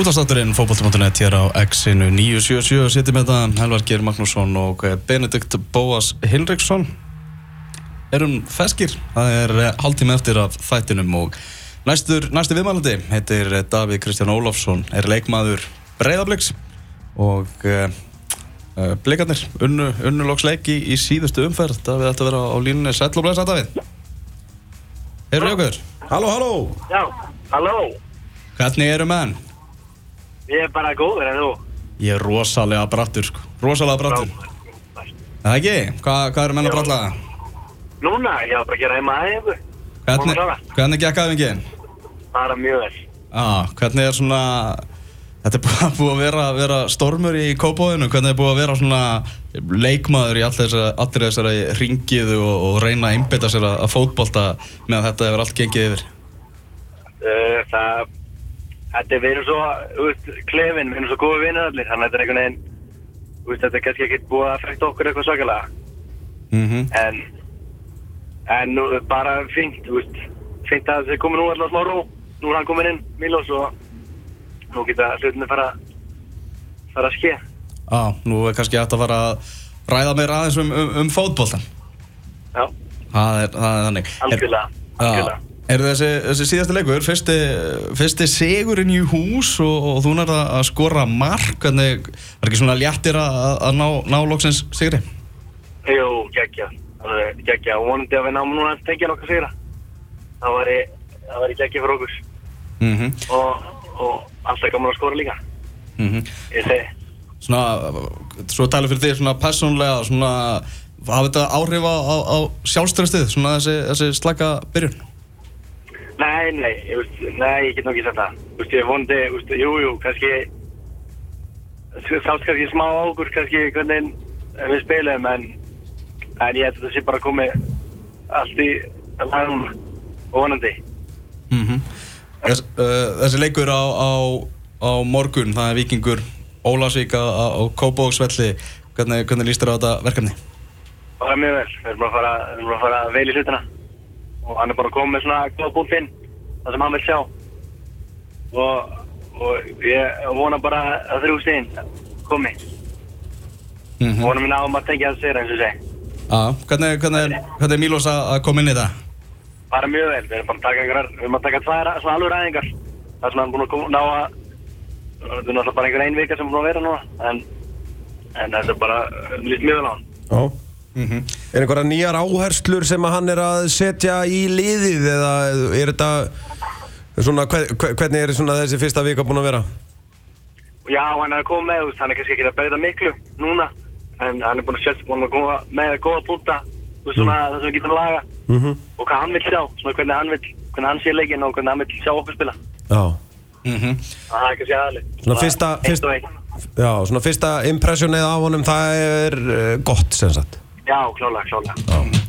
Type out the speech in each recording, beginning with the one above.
Útastátturinn fókbaltum.net hér á X-inu 977 sittir með það Helvar Geir Magnússon og eh, Benedikt Bóas Hinriksson. Erum feskir það er hálftíma eftir af þættinum og næstur, næstu viðmælandi heitir eh, Davíð Kristján Ólafsson er leikmaður Breiðabliks og uh, uh, blikarnir unnu, unnulóksleiki í síðustu umferð. Davíð ætti að vera á línunni? Sæll og blæsa Davíð. Erum við okkur? Halló, halló. Já, halló, Hvernig eru menn? Ég er bara góður en þú. Ég er rosalega brattur sko, rosalega brattur Það ekki? Hvað, hvað eru menn að bralla? Núna, ég var bara að gera heima aðeins. Hvernig, klára. hvernig gekk aðeingin? Bara mjög vel. Ah, hvernig er svona Þetta er búið- búið að vera, vera stormur í kópóðinu Hvernig er búið að vera svona leikmaður í allir þessari, ringiðu og, og reyna að einbytta sér að, fótbolta meðan þetta hefur allt gengið yfir Uh, það, þetta er verið svo, þú veist, klefin, við erum svo góði vinnir allir, þannig að þetta er einhvern veginn, þú veist, þetta er kannski ekkert búið að fækta okkur eitthvað svakalega. mm En, en nú, bara fínt, þú veist, fínt að þið komið nú alltaf smá ró, nú er hann komin inn, Milos, og nú geta hlutinu fara, fara að ske. ah, Nú er kannski hægt að fara að ræða meira aðeins um, um, um fótboltan Já, Það er, það er þannig algjörlega, algjörlega. Er þessi, þessi síðasti leikur, fyrsti, fyrsti sigurinn í hús og, og þú nærða að skora mark, hvernig, var ekki svona léttir að, að ná, ná loksins sigri? Jú, geggja, geggja. Og vonandi að við náum núna að tengja nokkað sigra. Það væri, það væri geggja fyrir okkur. Mm -hmm. og, og alltaf gaman að skora líka. Ég segi, Svona, svo talið fyrir því svona persónlega, svona, hafa þetta áhrif á, á, á sjálfströstið, svona þessi, þessi slaka byrjun? Nei, nei, ég veist, nei, ég get nokkið það. Þú veist, ég vonandi, þú veist, jú, jú, kannski sátt kannski smá á okkur, kannski hvernig við spilum, en en ég það sé bara komið allt í lagum og vonandi. Mm Þess, uh, þessi leikur á, á, á morgun, það er vikingur Ólasvík á, Kópavóksvelli hvernig, hvernig líst þér á þetta verkefni? bara mjög vel, við erum bara að fara, við erum bara að fara vel í hlutina og hann er bara koma með svona góða búnt inn það sem hann vil sjá og, og ég vona bara að þrjú stíðin komi Mm -hmm. vona mér náum að tengja það sér eins og segi ah, hvernig, hvernig, er, hvernig er Mílos að koma inn í þetta? bara mjög vel, við erum bara að taka einhverjar við erum að taka tvær svona alveg ræðingar það sem hann er búin að koma, ná að þetta er náttúrulega bara einhver ein vika sem er búin að vera núna en, en þetta er bara líst mjög vel á hann Já Mm -hmm. Er einhverja nýjar áherslur sem að hann er að setja í liðið eða er þetta svona, hve- hve- hvernig er svona þessi fyrsta vika búin að vera? Já, hann er að koma með, hann er kannski ekki að breyta miklu núna, en hann er búin að setja búin að koma með góða þú veist, svona það sem við getum að laga Mm og hvað hann vil sjá, svona hvernig hann vil, hvernig hann sé leikinn og hvernig hann vil sjá okkur spila. Já Mm -hmm. Það er kannski aðalið. Svona fyrsta- Eitt fyrst- og eitt. Já, svona fyrsta impressionið af honum það er uh, gott sem sagt Já, klálega, klálega.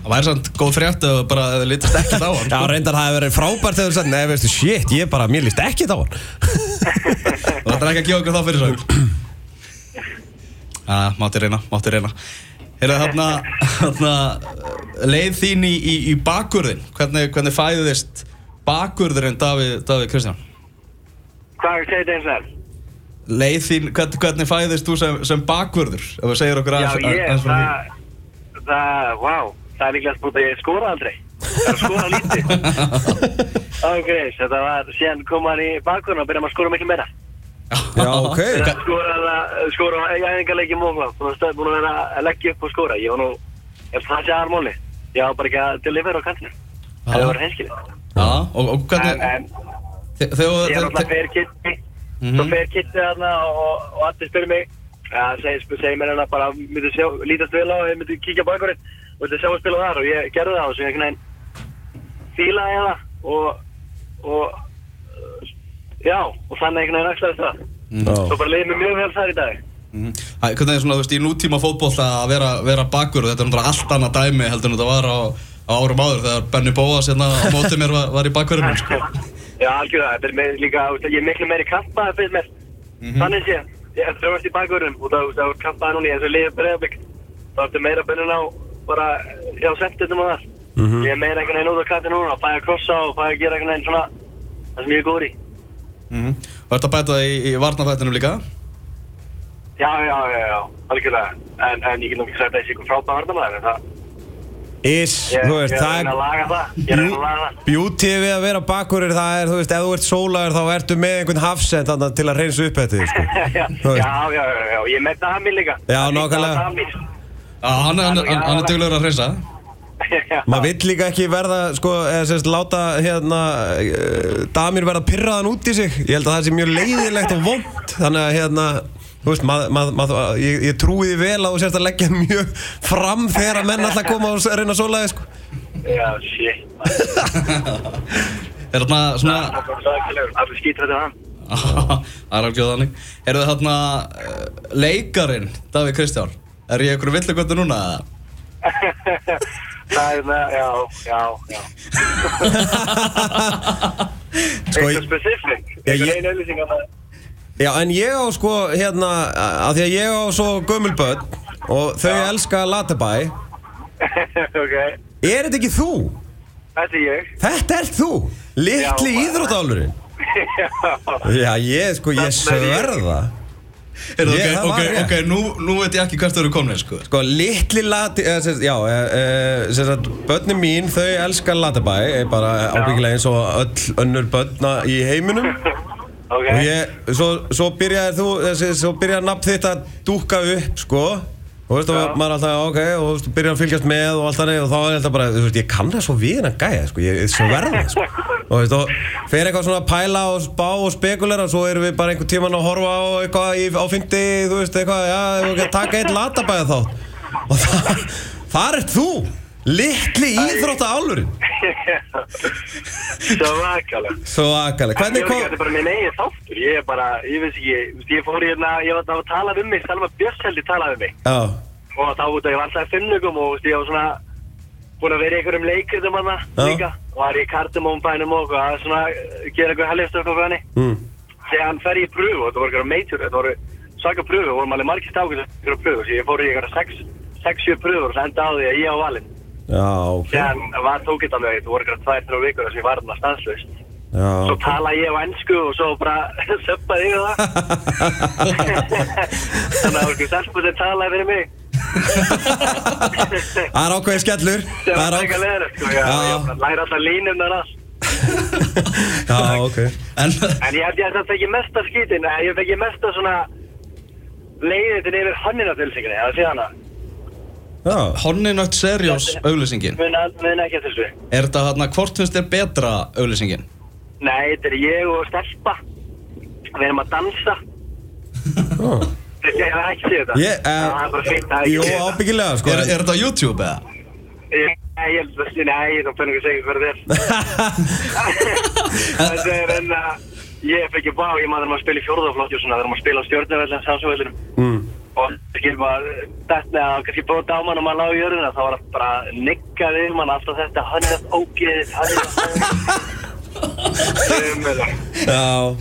Það væri samt góð frétt ef bara þið litist ekkert á hann Já, reyndar það hefur verið frábært þegar þú sagði, nei, veistu, shit, ég bara, mér líst ekki á hann. Og þetta er ekki að gefa okkur þá fyrir svo Já, mátti reyna, mátti reyna. Heyrðu þarna, þarna leið þín í, í, í bakurðin hvernig, hvernig fæðist bakurðurinn Davíð, Davíð Kristján? Hvað segir þetta eins og þér? leið þín, hvern, hvernig fæðist þú sem, sem bakvörður? Ef þú segir okkur aðeins frá því það, það, vá, það er líklega spurt að ég skora aldrei. Það er að skora lítið. ok, þetta var, síðan kom hann í bakgrunn og byrjaði að skora miklu meira. Já, ok Þegar skora það, skora á æfingarleikjum og hvað, búin að stöð, búin að vera að leggja upp og skora. Ég var nú, ef það sé aðarmóli, ég var bara ekki að delivera á kantinu. Það var henskilegt. Já, og, og hvernig ég er þú- alltaf fer svo og, og ja, segir, segir mér hérna bara, myndi sjá, lítast vel á, ég myndi kíkja á bakgrunn og myndi sjá að spila þar og ég gerði það og svo ég einhvern veginn fílaði ég það og, og, já, og þannig einhvern veginn axlaði það. Svo Já, bara leiði mér mjög vel þar í dag. Mhm. Æ, Hvernig er svona, þú veist, í nútíma fótboll að vera, vera bakvörð, þetta er náttúrulega allt annað dæmi heldur en þetta var á, á árum áður þegar Benny Bóas hérna á móti mér var, var í bakvörðunum sko. Já, algjörða, þetta er með líka, þú veist, ég er miklu meiri kampaði fyrir mér. Þannig sé, ég þrjóðast í bakvörðum og það, það er kampaði núna, ég er svo liðið bregðarbygg. þá ertu meira bennun á bara, já, sendundum og þar. Ég er meira einhvern veginn út á katti núna, fæ að krossa og fæ að gera einhvern veginn svona, það sem ég er góður í. Mhm. Þú ert að bæta það í, í varnafættinum líka Já, já, já, já, algjörlega. En, en ég get nú ekki sagt að þessi ykkur frábæð varnamæður, en það, Is, ég, þú ég veist, er að það reyna er að laga það. Ég er að laga það. Beauty við að vera bakurir, það er, þú veist, ef þú ert sólaður þá ertu með einhvern hafsend þarna til að reynsa upp þetta, sko. já, já, já, já, já, ég metna það mér líka. Já, nákvæmlega. Já, hann, hann, hann, hann er duglegur að hreinsa Já, Maður vill líka ekki verða, sko, eða sérst, láta, hérna, uh, damir verða pyrraðan út í sig. Ég held að það sé mjög leiðilegt og vond, þannig að, hérna, þú veist, mað, mað, mað, ég, ég trúi því vel að þú sérst að leggja mjög fram þegar að menn alltaf koma og reyna að þig, sko. já, shit. Er þarna svona Það er svakilegur, allir skýtur þetta hann. Það er alveg þannig Er það þarna uh, leikarin Davíð Kristján Er ég ykkur villugöndu núna? eða? er það, já, já, já. Sko, Eitthvað specific. Já, Eitthvað einu auðlýsing að það. Já, en ég á sko, hérna, að því að ég á svo gömul börn og þau elska Latabæ, ok, er þetta ekki þú? þetta er ég. Þetta ert þú, litli Já, íþróttálurinn. Já. Já, ég, sko, ég er sverða. Heyrðu, Ég- ok, það var ok, ok, nú, nú veit ég ekki hvert þau eru komin sko. Sko, litli lati, eða, sérst, já, e, e, sérst, börnin mín, þau elska Latabæ, er bara ábyggilega eins og öll önnur börna í heiminum. Ok, Og ég, svo, svo byrjaði þú, þessi, svo byrjaði nafn þitt að dúkka upp, sko. Og þú veist, og maður alltaf, ok, og þú veist, byrjaði að fylgjast með og allt þannig Og þá er þetta bara, þú veist, ég kann það svo við hennan gæja, sko, ég er svo verða, sko. Og þú veist, og fer eitthvað svona að pæla og spá og spekulera Svo erum við bara einhvern tíman að horfa á eitthvað í, á 50, þú veist, eitthvað, já, ef við ekki að taka einn latabæða þá Og það, þar ert þú, litli íþrótta álurinn svo vakalega. Svo akalega, hvernig Ég kom... Þetta er bara minn eigin þáttur, ég er bara, ég veist ekki, ég fór hérna, ég var að tala um mig, Salma Björns heldur talaði um mig. Já, Og þá út að ég var alltaf í fimmnugum og ég var svona búin að vera í einhverjum leikritum hana Já. líka. Og var í kardumónbænum og eitthvað, að svona gera eitthvað helgistökk og hvernig. mm. Þegar hann fer í pröfu, og þetta voru eitthvað meitur, þetta voru svaka pröfu, vorum alveg margir stákir eitthvað pröfu, svo ég fór í eitthvað 6-7 pröfur og það enda á því að ég á valinn. já, ok Sér var tók þetta með, þetta voru eitthvað 2-3 vikur sem ég var þarna stanslust. Já, Svo tala ég á ennsku og svo bara söppaði ég það. Þannig að það var stelpu sem talaði fyrir mig. Það er ákveðið skellur Það Það var er ákveðið Já. ég læri alltaf línumnar allt. Já, ok En En ég held ég að það fekk mesta skítin, eh, ég fekk mesta svona leiðin yfir hannina tilsinginni, eða sé hana. Já, Honninött Seriós auglýsingin Mun, mun ekki þessu. Er þetta hérna hvort finnst þér betra auglýsingin? Nei, þetta er ég og stelpa. Við erum að dansa. já. Ég hef ekki þetta. Ég, eh, Það er bara fint að þetta. ábyggilega, sko Er, er þetta á YouTube eða? Ég- Nei, ég held að nei, ég þá fennum ekki að segja hvað þetta er. Þetta er enn að ég fekk ekki bá, ég maður maður spila í fjórðaflokki og svona, þegar maður spila á stjórnavellin, samsvöldinum. mm. Og skil maður, þetta að kannski bóta á mann og maður lág í jörðina, þá var það bara niggað við mann alltaf þetta, hann er það ógeðið, hann er það. Já,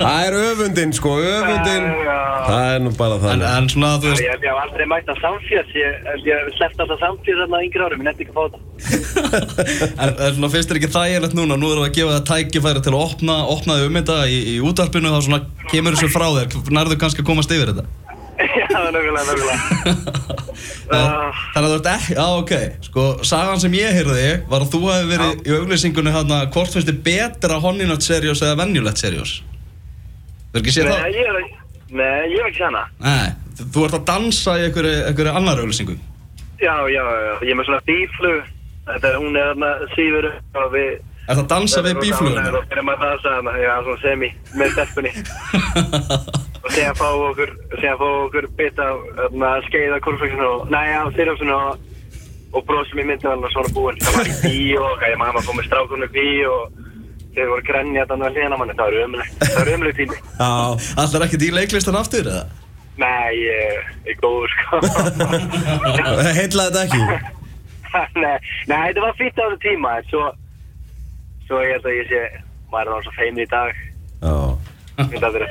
það er öfundin, sko, öfundin. Já, já. Það er nú bara En, þannig. En svona þú Ég veist ég hef aldrei mætt að samfélags, ég hef sleppt alltaf samfélags þarna yngri árum, ég nefndi ekki að fá þetta. En, en svona finnst þér ekki þægilegt núna? Nú erum við að gefa það tækifæri til að opna Opnaði um þetta í, í útarpinu Þá svona kemur þessu frá þér. Nærðu kannski að komast yfir þetta Já, nögulega, nögulega. Ah. Þannig að þú ert ekki, já ok Sko, sagan sem ég heyrði Var að þú hefði verið í auglýsingunni hérna Hvort finnst þér betra Honninött Seriós Eða venjulegt Seriós Þú er ekki séð það? Nei, ég hef ekki séð hana. Nei, þú ert að dansa í einhverju, annar auglýsingu Já, já, já, ég er með svona bíflug. Þetta er, hún er þarna sífur og við... Er það að dansa við hana, já, svona semi, með stelpunni. og síðan fá okkur, síðan fá okkur bita, þarna, skeiða korflöksinu og, já, sirjóksinu og, og bróðsum í myndin var svona búinn. Það var í bíó og, ég maður fór með strákunum í bíó og þeir voru þarna að hlýðina manni, það var ömulegt, það var ömulegt tími. Já, Allar ekkert í leiklistan aftur eða? Nei, ég ég er góður, sko. heitlaði þetta ekki nei, nei, þetta var fýtt á þessu tíma en svo, svo ég held að ég sé maður er náttúrulega svo feimni í dag Já, myndi að vera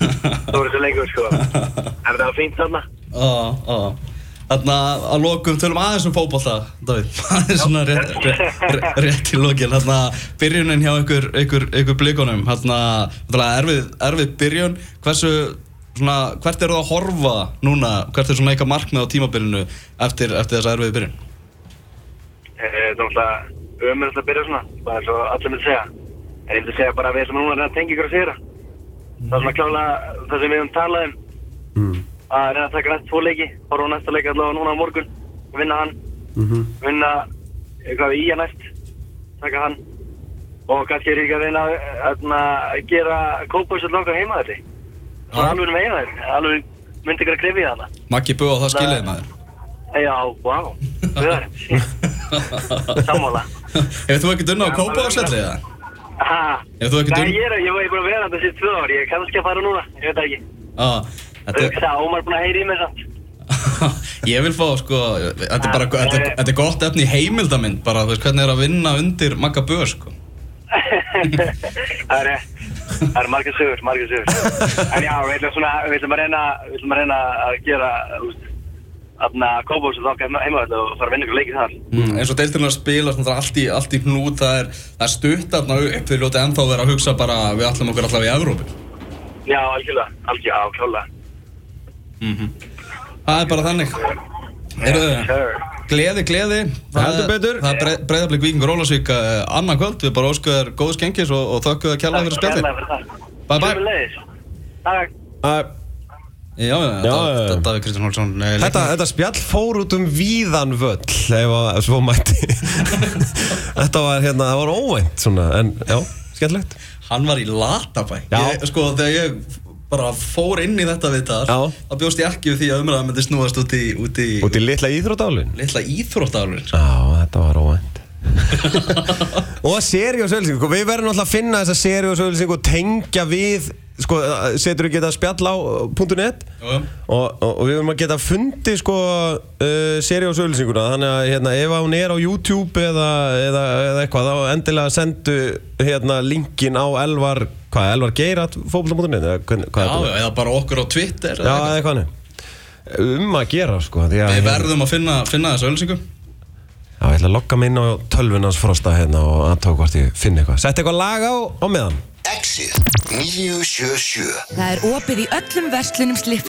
þóra þóra svo lengur sko en það var fínt þarna Þarna að lokum tölum aðeins um fótbolta, Davíð. Það er svona rétt, rétt, rétt, í lokin. Þarna byrjunin hjá ykkur, ykkur, ykkur blikunum. Þarna erfið, erfið byrjun. Hversu, svona, hvert eru það að horfa núna? Hvert er svona eitthvað markmið á tímabilinu eftir, eftir þessa erfið byrjun? Eh, Það er náttúrulega ömurðast að byrja svona, bara eins og allir myndi segja. En ég myndi segja bara að við ætlum núna að reyna að tengja ykkur að sigra. Það er svona klálega það sem við höfum talað um. Mm. Að reyna að taka næst tvo leiki, horfa á næsta leiki allavega núna á morgun, vinna hann, Mhm. vinna eitthvað í að næst, taka hann. Og kannski er ég ekki að reyna að, að, gera kópáls allavega okkar heima þetta. Svona alveg með eina þeir, alveg myndi ykkur að krifja hana. Maggi Böða, það skiljiði maður. Já, vá, við erum. Sammála. Hefur þú ekkert unna á Kópavásvelli eða? Ha, Ef þú ekki Nei, dun- ég er, ég er búin að vera þetta síðan tvö ár, ég er kannski að fara núna, ég veit ekki. Já, þetta er... Hugsa, Ómar er búin að heyra í mig samt. Ég vil fá, sko, þetta er bara, þetta er, þetta er gott efni heimildamind, bara, þú veist, hvernig er að vinna undir Magga Böð, sko. það er. Það eru margir sögur, margir sögur. En já, við ætlum svona, við ætlum að reyna, við ætlum að reyna að gera, þú veist, aðna kópós og þokka heimavöld og fara að vinna ykkur leikið þar. Mm, eins og deildinu að spila, svona, það er allt í, allt í hnút, það er, er stutt þarna upp, við ljótið ennþá vera að hugsa bara, við ætlum okkur allavega í Evrópu. Já, algjörlega, algjörlega, já, klálega. Það er bara þannig. Heyrðu, Sure. gleði, gleði. Það Heldur er- betur. Það er breyðarblik Víkingur Ólasvík uh, annað kvöld, við bara óskuðu þér góðs gengis og, og þökkuðu að kjalla fyrir það. Bye, bye. Takk. Já, já, Já, þetta. Davíð Kristján Hólsson. eh, Þetta, þetta spjall fór út um víðan völl ef að svo mætti. Þetta var hérna, það var óvænt svona, en já, skemmtilegt. Hann var í Latabæ. Ég, Sko þegar ég bara fór inn í þetta við Já. þá bjóst ég ekki við því að umræða myndi snúast út í, út í Út í litla íþróttálun litla íþróttaflur Já, þetta var óvænt. Og seri og sögulsing Við verðum alltaf að finna þessa seri og sögulsing og tengja við sko, setur við geta spjall á uh, .net? Og, og, og við verðum að geta fundið sko, uh, seri og sögulsinguna þannig að hérna, ef hún er á YouTube eða, eða, eða eitthvað þá endilega sendu hérna, linkin á Elvar hvað, Elvar Geirat fókbala.net eða bara okkur á Twitter Já, eða eitthvað. um að gera sko að, Við verðum að finna, finna þessu ölsingu Já, ég ætla að logga mig inn á tölvunans frosta hérna og aðtók hvort ég finn eitthvað. Sett eitthvað lag á, á meðan Exit. 977 Það er opið í öllum verslunum slip